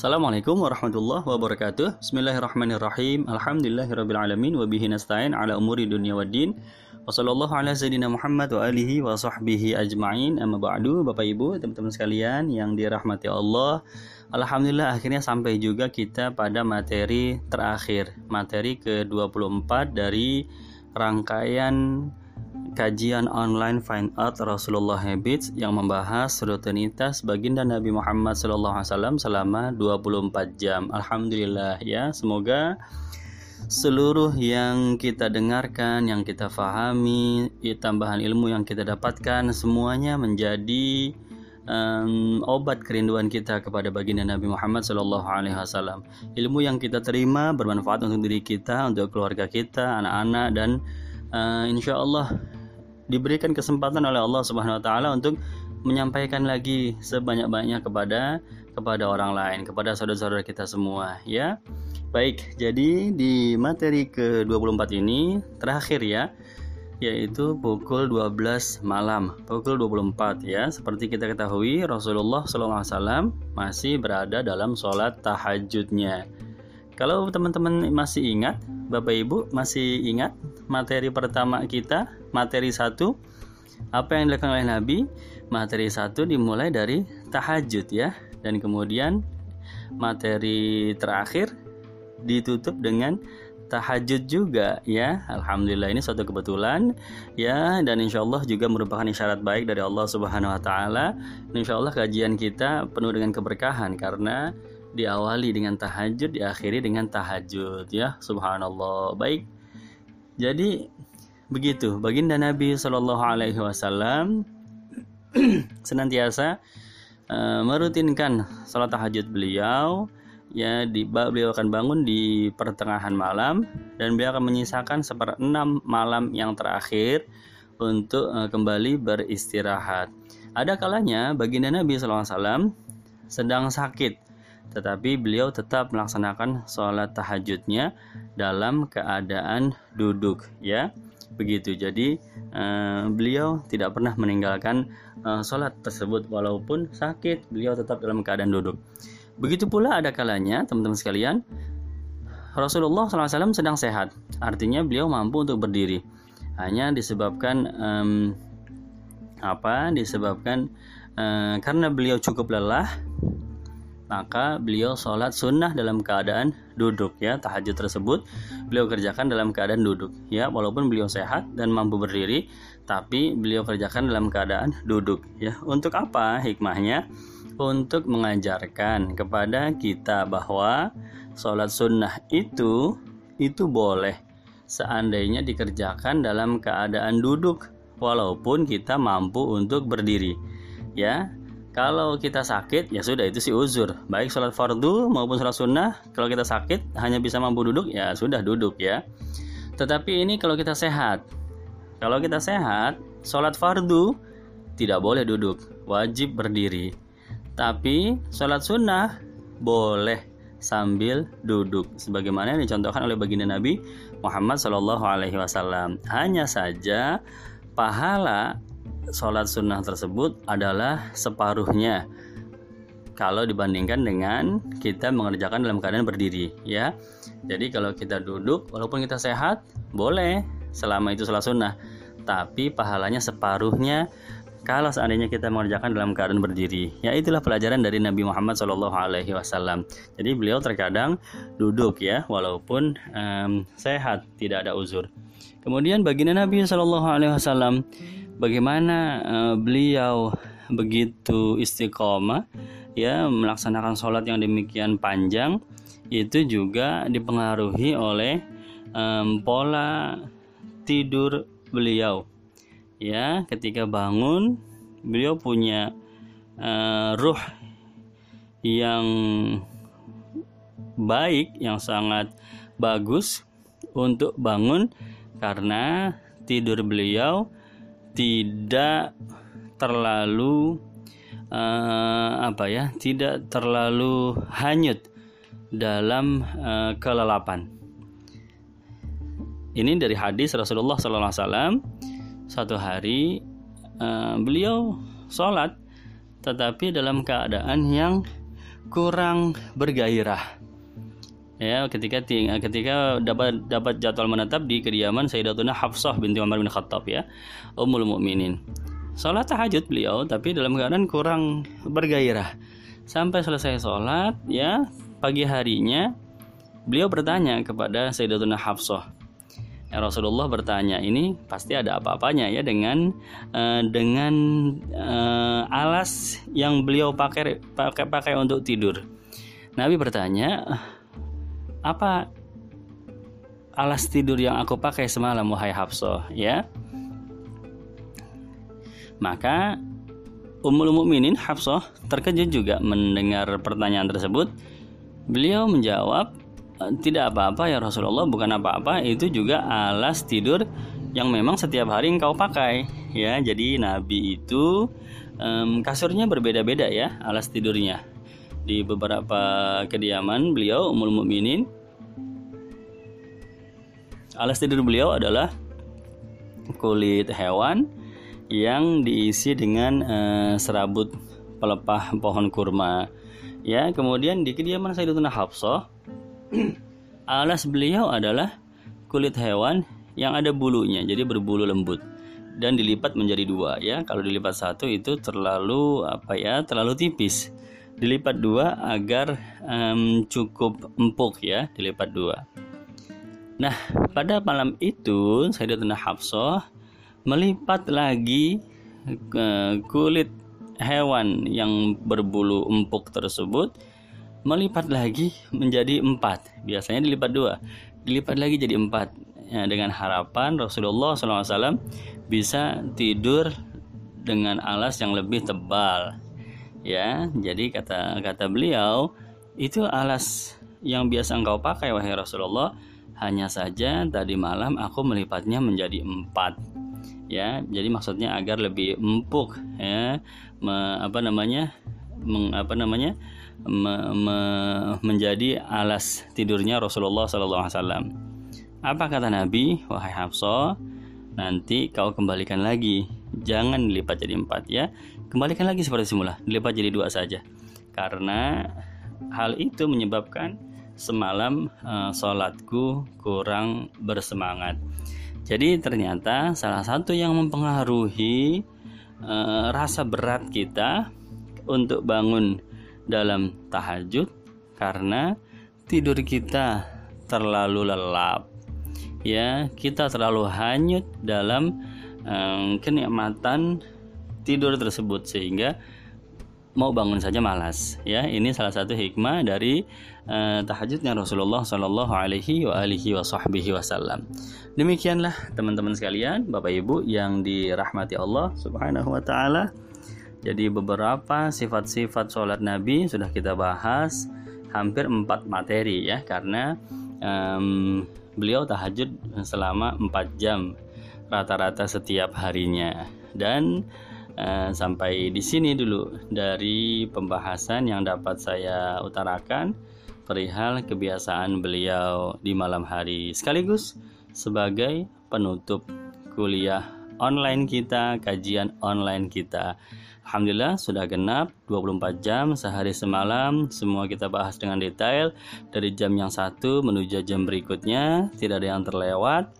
Assalamualaikum warahmatullahi wabarakatuh. Bismillahirrahmanirrahim. Alhamdulillahirrabbilalamin Wabihi nasta'in ala umuri dunia wa din. Wassallallahu ala sayyidina Muhammad wa alihi wa sahbihi ajma'in. Amma ba'du Bapak Ibu, teman-teman sekalian yang dirahmati Allah. Alhamdulillah akhirnya sampai juga kita pada materi terakhir. Materi ke-24 dari rangkaian kajian online Find Out Rasulullah Habits yang membahas rutinitas baginda Nabi Muhammad SAW selama 24 jam. Alhamdulillah ya, semoga seluruh yang kita dengarkan, yang kita fahami, tambahan ilmu yang kita dapatkan semuanya menjadi um, obat kerinduan kita kepada baginda Nabi Muhammad SAW. Ilmu yang kita terima bermanfaat untuk diri kita, untuk keluarga kita, anak-anak dan uh, insya Allah diberikan kesempatan oleh Allah Subhanahu wa taala untuk menyampaikan lagi sebanyak-banyaknya kepada kepada orang lain, kepada saudara-saudara kita semua ya. Baik, jadi di materi ke-24 ini terakhir ya yaitu pukul 12 malam, pukul 24 ya. Seperti kita ketahui Rasulullah SAW masih berada dalam sholat tahajudnya. Kalau teman-teman masih ingat, Bapak Ibu masih ingat materi pertama kita, materi satu, apa yang dilakukan oleh Nabi? Materi satu dimulai dari tahajud ya, dan kemudian materi terakhir ditutup dengan tahajud juga ya. Alhamdulillah ini suatu kebetulan ya. Dan insya Allah juga merupakan isyarat baik dari Allah Subhanahu Wa Taala. Insya Allah kajian kita penuh dengan keberkahan karena diawali dengan tahajud, diakhiri dengan tahajud ya. Subhanallah. Baik. Jadi begitu baginda Nabi Shallallahu alaihi wasallam senantiasa uh, merutinkan salat tahajud beliau ya di beliau akan bangun di pertengahan malam dan beliau akan menyisakan seperenam malam yang terakhir untuk uh, kembali beristirahat. Ada kalanya baginda Nabi SAW sedang sakit tetapi beliau tetap melaksanakan sholat tahajudnya dalam keadaan duduk ya. Begitu. Jadi uh, beliau tidak pernah meninggalkan uh, sholat tersebut walaupun sakit. Beliau tetap dalam keadaan duduk. Begitu pula ada kalanya teman-teman sekalian Rasulullah SAW sedang sehat. Artinya beliau mampu untuk berdiri. Hanya disebabkan um, apa disebabkan uh, karena beliau cukup lelah maka beliau sholat sunnah dalam keadaan duduk ya tahajud tersebut. Beliau kerjakan dalam keadaan duduk ya walaupun beliau sehat dan mampu berdiri tapi beliau kerjakan dalam keadaan duduk ya. Untuk apa hikmahnya? Untuk mengajarkan kepada kita bahwa sholat sunnah itu itu boleh seandainya dikerjakan dalam keadaan duduk walaupun kita mampu untuk berdiri ya kalau kita sakit, ya sudah itu sih uzur. Baik sholat fardu maupun sholat sunnah, kalau kita sakit hanya bisa mampu duduk, ya sudah duduk ya. Tetapi ini kalau kita sehat. Kalau kita sehat, sholat fardu tidak boleh duduk, wajib berdiri. Tapi sholat sunnah boleh sambil duduk sebagaimana yang dicontohkan oleh baginda Nabi Muhammad Shallallahu alaihi wasallam. Hanya saja pahala sholat sunnah tersebut adalah separuhnya. Kalau dibandingkan dengan kita mengerjakan dalam keadaan berdiri ya. Jadi kalau kita duduk walaupun kita sehat boleh selama itu sholat sunnah. Tapi pahalanya separuhnya kalau seandainya kita mengerjakan dalam keadaan berdiri. Ya itulah pelajaran dari Nabi Muhammad Shallallahu Alaihi Wasallam. Jadi beliau terkadang duduk ya walaupun um, sehat tidak ada uzur. Kemudian baginda Nabi Shallallahu Alaihi Wasallam bagaimana uh, beliau begitu istiqomah ya melaksanakan sholat yang demikian panjang itu juga dipengaruhi oleh um, pola tidur beliau. Ya ketika bangun beliau punya uh, ruh yang baik yang sangat bagus untuk bangun karena tidur beliau tidak terlalu uh, apa ya tidak terlalu hanyut dalam uh, kelelapan. Ini dari hadis Rasulullah SAW satu hari uh, beliau sholat tetapi dalam keadaan yang kurang bergairah ya ketika ketika dapat dapat jadwal menetap di kediaman Sayyidatuna Hafsah binti Umar bin Khattab ya Ummul Mukminin. Salat tahajud beliau tapi dalam keadaan kurang bergairah. Sampai selesai sholat ya pagi harinya beliau bertanya kepada Sayyidatuna Hafsah. Ya, Rasulullah bertanya ini pasti ada apa-apanya ya dengan uh, dengan uh, alas yang beliau pakai pakai pakai untuk tidur. Nabi bertanya, apa alas tidur yang aku pakai semalam wahai Hafsah ya? Maka Ummul Mukminin Hafsah terkejut juga mendengar pertanyaan tersebut. Beliau menjawab tidak apa-apa ya Rasulullah bukan apa-apa itu juga alas tidur yang memang setiap hari engkau pakai. Ya jadi Nabi itu um, kasurnya berbeda-beda ya alas tidurnya di beberapa kediaman beliau Ummul Mukminin alas tidur beliau adalah kulit hewan yang diisi dengan uh, serabut pelepah pohon kurma. Ya, kemudian di kediaman Sayyidatuna Hafsah alas beliau adalah kulit hewan yang ada bulunya, jadi berbulu lembut dan dilipat menjadi dua ya. Kalau dilipat satu itu terlalu apa ya, terlalu tipis dilipat dua agar um, cukup empuk ya dilipat dua. Nah pada malam itu Sayyidatuna Hafsah melipat lagi kulit hewan yang berbulu empuk tersebut melipat lagi menjadi empat. Biasanya dilipat dua. Dilipat lagi jadi empat. Ya, dengan harapan Rasulullah SAW bisa tidur dengan alas yang lebih tebal ya jadi kata kata beliau itu alas yang biasa engkau pakai wahai Rasulullah. Hanya saja tadi malam aku melipatnya menjadi empat. Ya jadi maksudnya agar lebih empuk ya. Me, apa namanya? Meng, apa namanya? Me, me, menjadi alas tidurnya Rasulullah SAW apa kata Nabi? Wahai Hafsah nanti kau kembalikan lagi. Jangan dilipat jadi empat ya Kembalikan lagi seperti semula, dilipat jadi dua saja. Karena hal itu menyebabkan semalam uh, sholatku kurang bersemangat. Jadi ternyata salah satu yang mempengaruhi uh, rasa berat kita untuk bangun dalam tahajud karena tidur kita terlalu lelap. Ya, kita terlalu hanyut dalam um, kenikmatan tidur tersebut sehingga mau bangun saja malas ya. Ini salah satu hikmah dari uh, tahajudnya Rasulullah Shallallahu Alaihi Wasallam. Demikianlah teman-teman sekalian Bapak Ibu yang dirahmati Allah Subhanahu Wa Taala. Jadi beberapa sifat-sifat sholat Nabi sudah kita bahas hampir empat materi ya. Karena um, beliau tahajud selama empat jam rata-rata setiap harinya. Dan Eh, sampai di sini dulu dari pembahasan yang dapat saya utarakan perihal kebiasaan beliau di malam hari sekaligus sebagai penutup kuliah online kita, kajian online kita. Alhamdulillah sudah genap 24 jam sehari semalam. Semua kita bahas dengan detail dari jam yang satu menuju jam berikutnya. Tidak ada yang terlewat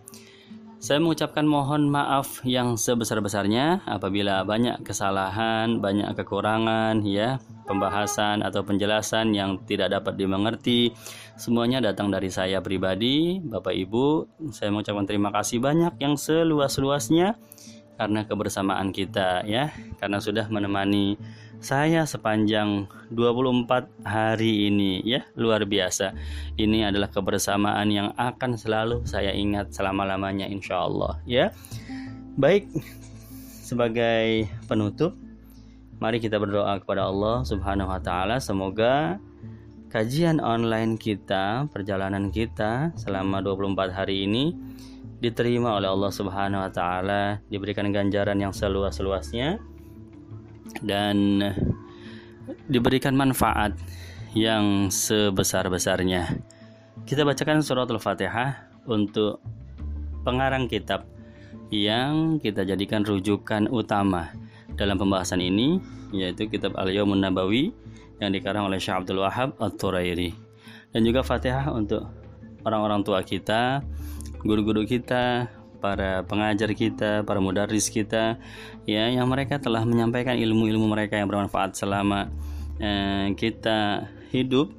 saya mengucapkan mohon maaf yang sebesar-besarnya apabila banyak kesalahan, banyak kekurangan ya, pembahasan atau penjelasan yang tidak dapat dimengerti. Semuanya datang dari saya pribadi, Bapak Ibu. Saya mengucapkan terima kasih banyak yang seluas-luasnya karena kebersamaan kita ya, karena sudah menemani saya sepanjang 24 hari ini ya luar biasa. Ini adalah kebersamaan yang akan selalu saya ingat selama-lamanya insya Allah ya. Baik sebagai penutup mari kita berdoa kepada Allah subhanahu wa ta'ala. Semoga kajian online kita perjalanan kita selama 24 hari ini diterima oleh Allah subhanahu wa ta'ala diberikan ganjaran yang seluas-luasnya dan diberikan manfaat yang sebesar-besarnya. Kita bacakan surat Al-Fatihah untuk pengarang kitab yang kita jadikan rujukan utama dalam pembahasan ini yaitu kitab Al-Yawmun Nabawi yang dikarang oleh Syekh Abdul Wahab At-Turairi. Dan juga Fatihah untuk orang-orang tua kita, guru-guru kita, para pengajar kita, para mudaris kita, ya yang mereka telah menyampaikan ilmu-ilmu mereka yang bermanfaat selama eh, kita hidup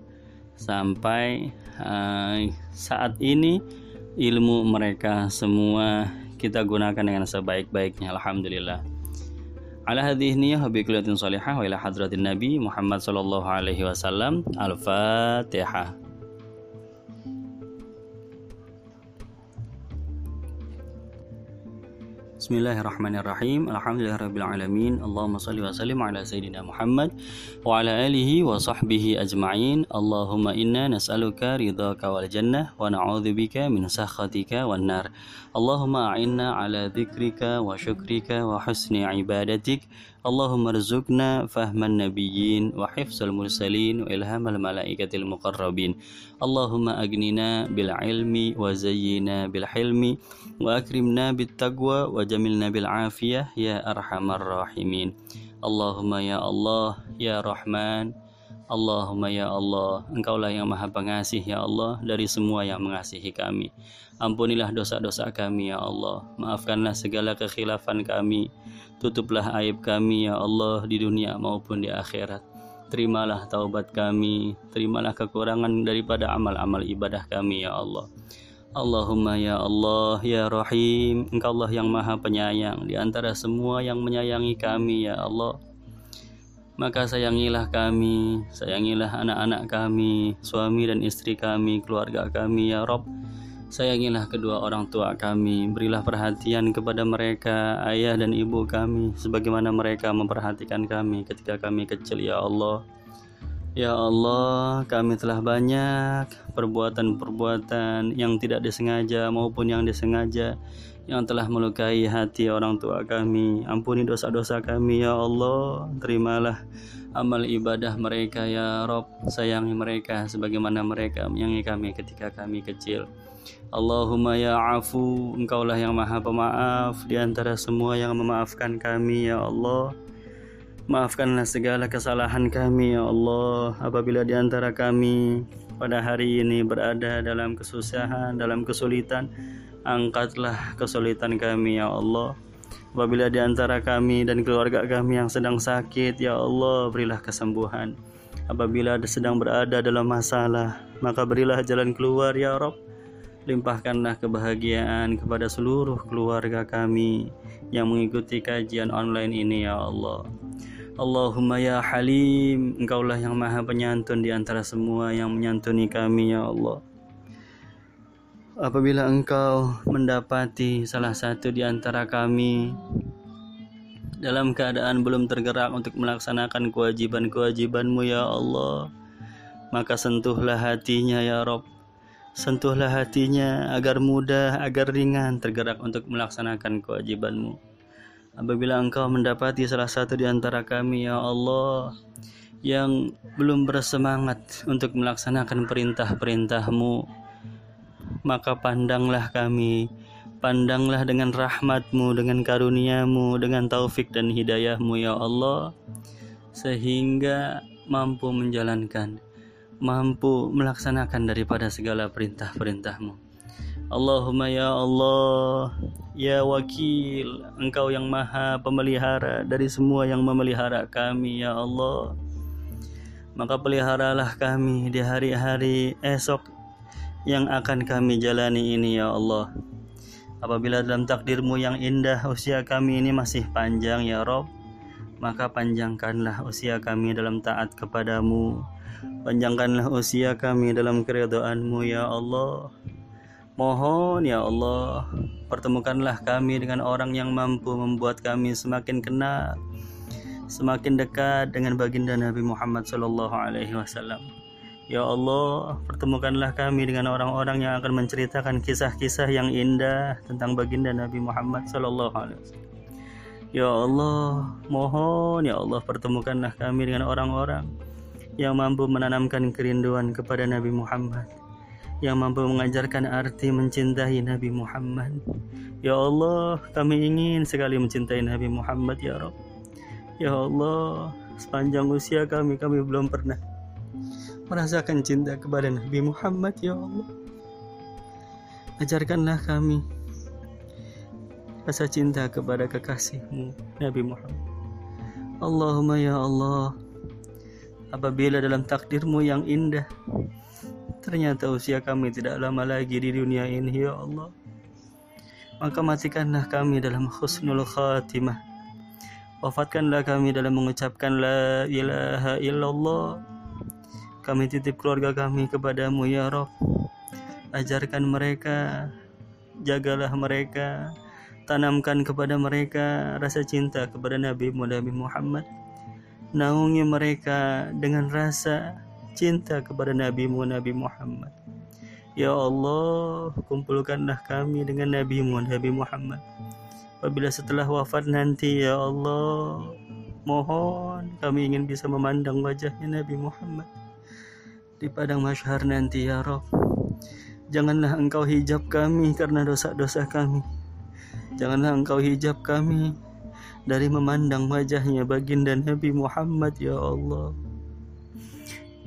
sampai eh, saat ini ilmu mereka semua kita gunakan dengan sebaik-baiknya. Alhamdulillah. Ala hadhihi niyyah bi kullatin salihah wa ila hadratin nabi Muhammad sallallahu alaihi wasallam. Al-fatihah Bismillahirrahmanirrahim. Alhamdulillahirabbil alamin. Allahumma shalli wa sallim ala sayidina Muhammad wa ala alihi wa sahbihi ajma'in. Allahumma inna nas'aluka ridhaka wal jannah wa na'udzubika min sakhatika wan nar. Allahumma a'inna ala dzikrika wa syukrika wa husni ibadatik. Allahumma rzuqna fahman nabiyyin wa hifzal mursalin wa ilhamal malaikatil muqarrabin. Allahumma agnina bil ilmi wa zayyina bil hilmi wa akrimna bit taqwa wa jamilna bil afiyah ya arhamar rahimin. Allahumma ya Allah ya Rahman Allahumma ya Allah, Engkaulah yang maha pengasih ya Allah dari semua yang mengasihi kami. Ampunilah dosa-dosa kami ya Allah, maafkanlah segala kekhilafan kami, tutuplah aib kami ya Allah di dunia maupun di akhirat. Terimalah taubat kami, terimalah kekurangan daripada amal-amal ibadah kami ya Allah. Allahumma ya Allah ya Rahim Engkau Allah yang maha penyayang Di antara semua yang menyayangi kami ya Allah maka sayangilah kami, sayangilah anak-anak kami, suami dan istri kami, keluarga kami, ya Rob. Sayangilah kedua orang tua kami, berilah perhatian kepada mereka, ayah dan ibu kami, sebagaimana mereka memperhatikan kami ketika kami kecil, ya Allah. Ya Allah, kami telah banyak perbuatan-perbuatan yang tidak disengaja maupun yang disengaja yang telah melukai hati orang tua kami. Ampuni dosa-dosa kami ya Allah. Terimalah amal ibadah mereka ya Rob. Sayangi mereka sebagaimana mereka menyayangi kami ketika kami kecil. Allahumma ya afu, engkaulah yang maha pemaaf di antara semua yang memaafkan kami ya Allah. Maafkanlah segala kesalahan kami ya Allah apabila di antara kami pada hari ini berada dalam kesusahan, dalam kesulitan. Angkatlah kesulitan kami ya Allah. Apabila di antara kami dan keluarga kami yang sedang sakit, ya Allah, berilah kesembuhan. Apabila sedang berada dalam masalah, maka berilah jalan keluar ya Rob. Limpahkanlah kebahagiaan kepada seluruh keluarga kami yang mengikuti kajian online ini ya Allah. Allahumma ya Halim, Engkaulah yang maha penyantun di antara semua yang menyantuni kami ya Allah. Apabila engkau mendapati salah satu di antara kami dalam keadaan belum tergerak untuk melaksanakan kewajiban-kewajibanmu ya Allah, maka sentuhlah hatinya ya Rob. Sentuhlah hatinya agar mudah, agar ringan tergerak untuk melaksanakan kewajibanmu. Apabila engkau mendapati salah satu di antara kami, ya Allah, yang belum bersemangat untuk melaksanakan perintah-perintahmu, maka pandanglah kami, pandanglah dengan rahmatmu, dengan karuniamu, dengan taufik dan hidayahmu, ya Allah, sehingga mampu menjalankan, mampu melaksanakan daripada segala perintah-perintahmu. Allahumma ya Allah Ya wakil Engkau yang maha pemelihara Dari semua yang memelihara kami Ya Allah. Maka peliharalah kami di hari-hari esok Yang akan kami jalani ini ya Allah. Apabila dalam takdirmu yang indah Usia kami ini masih panjang ya Rob Maka panjangkanlah usia kami dalam taat kepadamu Panjangkanlah usia kami dalam keridoanmu ya Allah Mohon ya Allah, pertemukanlah kami dengan orang yang mampu membuat kami semakin kenal, semakin dekat dengan baginda Nabi Muhammad Wasallam. Ya Allah, pertemukanlah kami dengan orang-orang yang akan menceritakan kisah-kisah yang indah tentang baginda Nabi Muhammad Wasallam. Ya Allah, mohon ya Allah pertemukanlah kami dengan orang-orang yang mampu menanamkan kerinduan kepada Nabi Muhammad yang mampu mengajarkan arti mencintai Nabi Muhammad. Ya Allah, kami ingin sekali mencintai Nabi Muhammad ya Rabb. Ya Allah, sepanjang usia kami kami belum pernah merasakan cinta kepada Nabi Muhammad ya Allah ajarkanlah kami rasa cinta kepada kekasihmu Nabi Muhammad Allahumma ya Allah apabila dalam takdirmu yang indah. Ternyata usia kami tidak lama lagi di dunia ini ya Allah. Maka matikanlah kami dalam husnul khatimah. Wafatkanlah kami dalam mengucapkan la ilaha illallah. Kami titip keluarga kami kepadamu ya Rob. Ajarkan mereka jagalah mereka tanamkan kepada mereka rasa cinta kepada Nabi Muhammad naungi mereka dengan rasa cinta kepada Nabi Nabi Muhammad Ya Allah, kumpulkanlah kami dengan Nabi Nabi Muhammad. Apabila setelah wafat nanti, Ya Allah, mohon kami ingin bisa memandang wajahnya Nabi Muhammad di padang masyhar nanti, Ya Rob. Janganlah engkau hijab kami karena dosa-dosa kami. Janganlah engkau hijab kami dari memandang wajahnya baginda Nabi Muhammad, Ya Allah.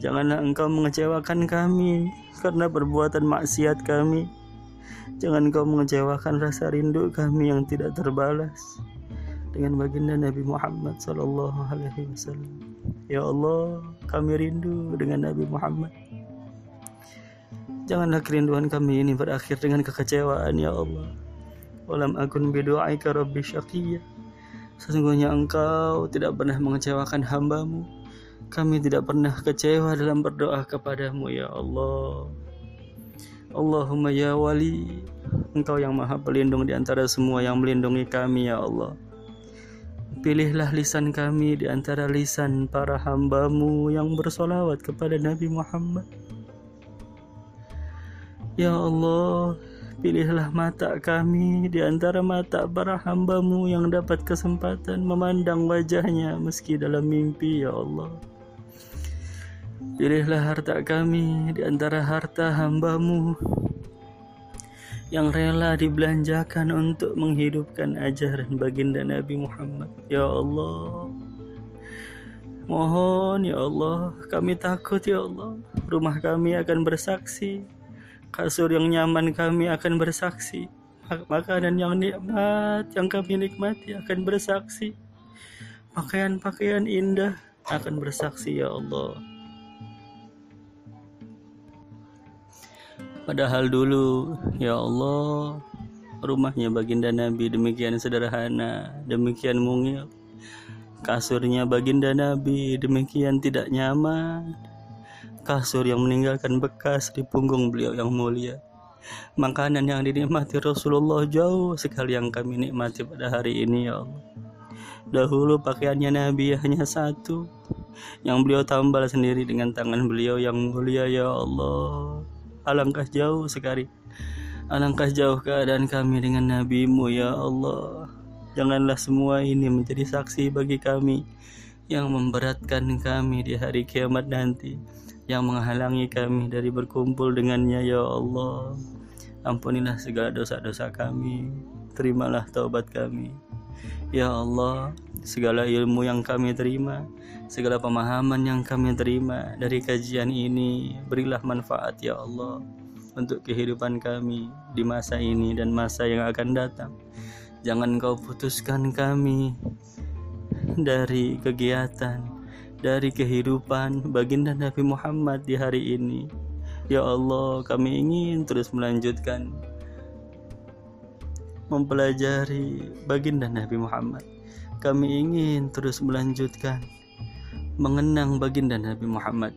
Janganlah engkau mengecewakan kami karena perbuatan maksiat kami. Jangan kau mengecewakan rasa rindu kami yang tidak terbalas dengan baginda Nabi Muhammad sallallahu alaihi wasallam. Ya Allah, kami rindu dengan Nabi Muhammad. Janganlah kerinduan kami ini berakhir dengan kekecewaan ya Allah. Walam akun bidu'aika rabbi syaqiyya. Sesungguhnya engkau tidak pernah mengecewakan hambamu kami tidak pernah kecewa dalam berdoa kepadamu ya Allah. Allahumma ya wali, Engkau yang maha pelindung di antara semua yang melindungi kami ya Allah. Pilihlah lisan kami di antara lisan para hambamu yang bersolawat kepada Nabi Muhammad. Ya Allah, pilihlah mata kami di antara mata para hambamu yang dapat kesempatan memandang wajahnya meski dalam mimpi ya Allah. Pilihlah harta kami di antara harta hambamu yang rela dibelanjakan untuk menghidupkan ajaran baginda Nabi Muhammad. Ya Allah, mohon ya Allah, kami takut ya Allah, rumah kami akan bersaksi, kasur yang nyaman kami akan bersaksi, makanan yang nikmat yang kami nikmati akan bersaksi, pakaian-pakaian indah akan bersaksi ya Allah. Padahal dulu, ya Allah, rumahnya baginda Nabi demikian sederhana, demikian mungil. Kasurnya baginda Nabi demikian tidak nyaman. Kasur yang meninggalkan bekas di punggung beliau yang mulia. Makanan yang dinikmati Rasulullah jauh sekali yang kami nikmati pada hari ini ya Allah. Dahulu pakaiannya Nabi hanya satu yang beliau tambal sendiri dengan tangan beliau yang mulia ya Allah alangkah jauh sekali alangkah jauh keadaan kami dengan nabimu ya Allah janganlah semua ini menjadi saksi bagi kami yang memberatkan kami di hari kiamat nanti yang menghalangi kami dari berkumpul dengannya ya Allah. Ampunilah segala dosa-dosa kami. Terimalah taubat kami. Ya Allah segala ilmu yang kami terima segala pemahaman yang kami terima dari kajian ini berilah manfaat ya Allah untuk kehidupan kami di masa ini dan masa yang akan datang. Jangan kau putuskan kami dari kegiatan dari kehidupan baginda Nabi Muhammad di hari ini ya Allah kami ingin terus melanjutkan mempelajari baginda Nabi Muhammad kami ingin terus melanjutkan mengenang baginda Nabi Muhammad.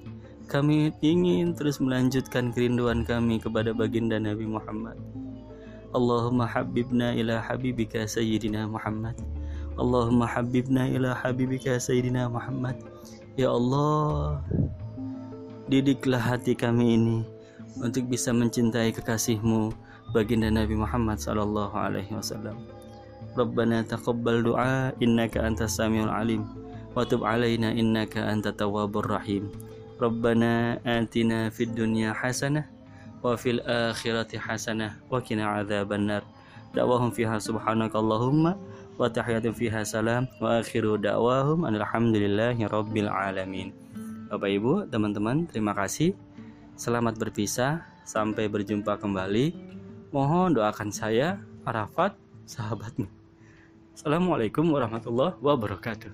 Kami ingin terus melanjutkan kerinduan kami kepada baginda Nabi Muhammad. Allahumma habibna ila habibika sayyidina Muhammad. Allahumma habibna ila habibika Sayyidina Muhammad. Ya Allah Didiklah hati kami ini Untuk bisa mencintai kekasihmu Baginda Nabi Muhammad Sallallahu Alaihi Wasallam. Rabbana taqabbal du'a Innaka antas samiul alim. Wa tub alaina innaka anta tawabur rahim. Rabbana atina fid dunya hasanah wa fil akhirati hasanah wa qina adzabannar. Da'wahum fiha subhanakallahumma wa tahiyatum fiha salam wa akhiru da'wahum alhamdulillahi rabbil alamin. Bapak Ibu, teman-teman, terima kasih. Selamat berpisah, sampai berjumpa kembali. Mohon doakan saya, Arafat, sahabatmu. Assalamualaikum warahmatullahi wabarakatuh.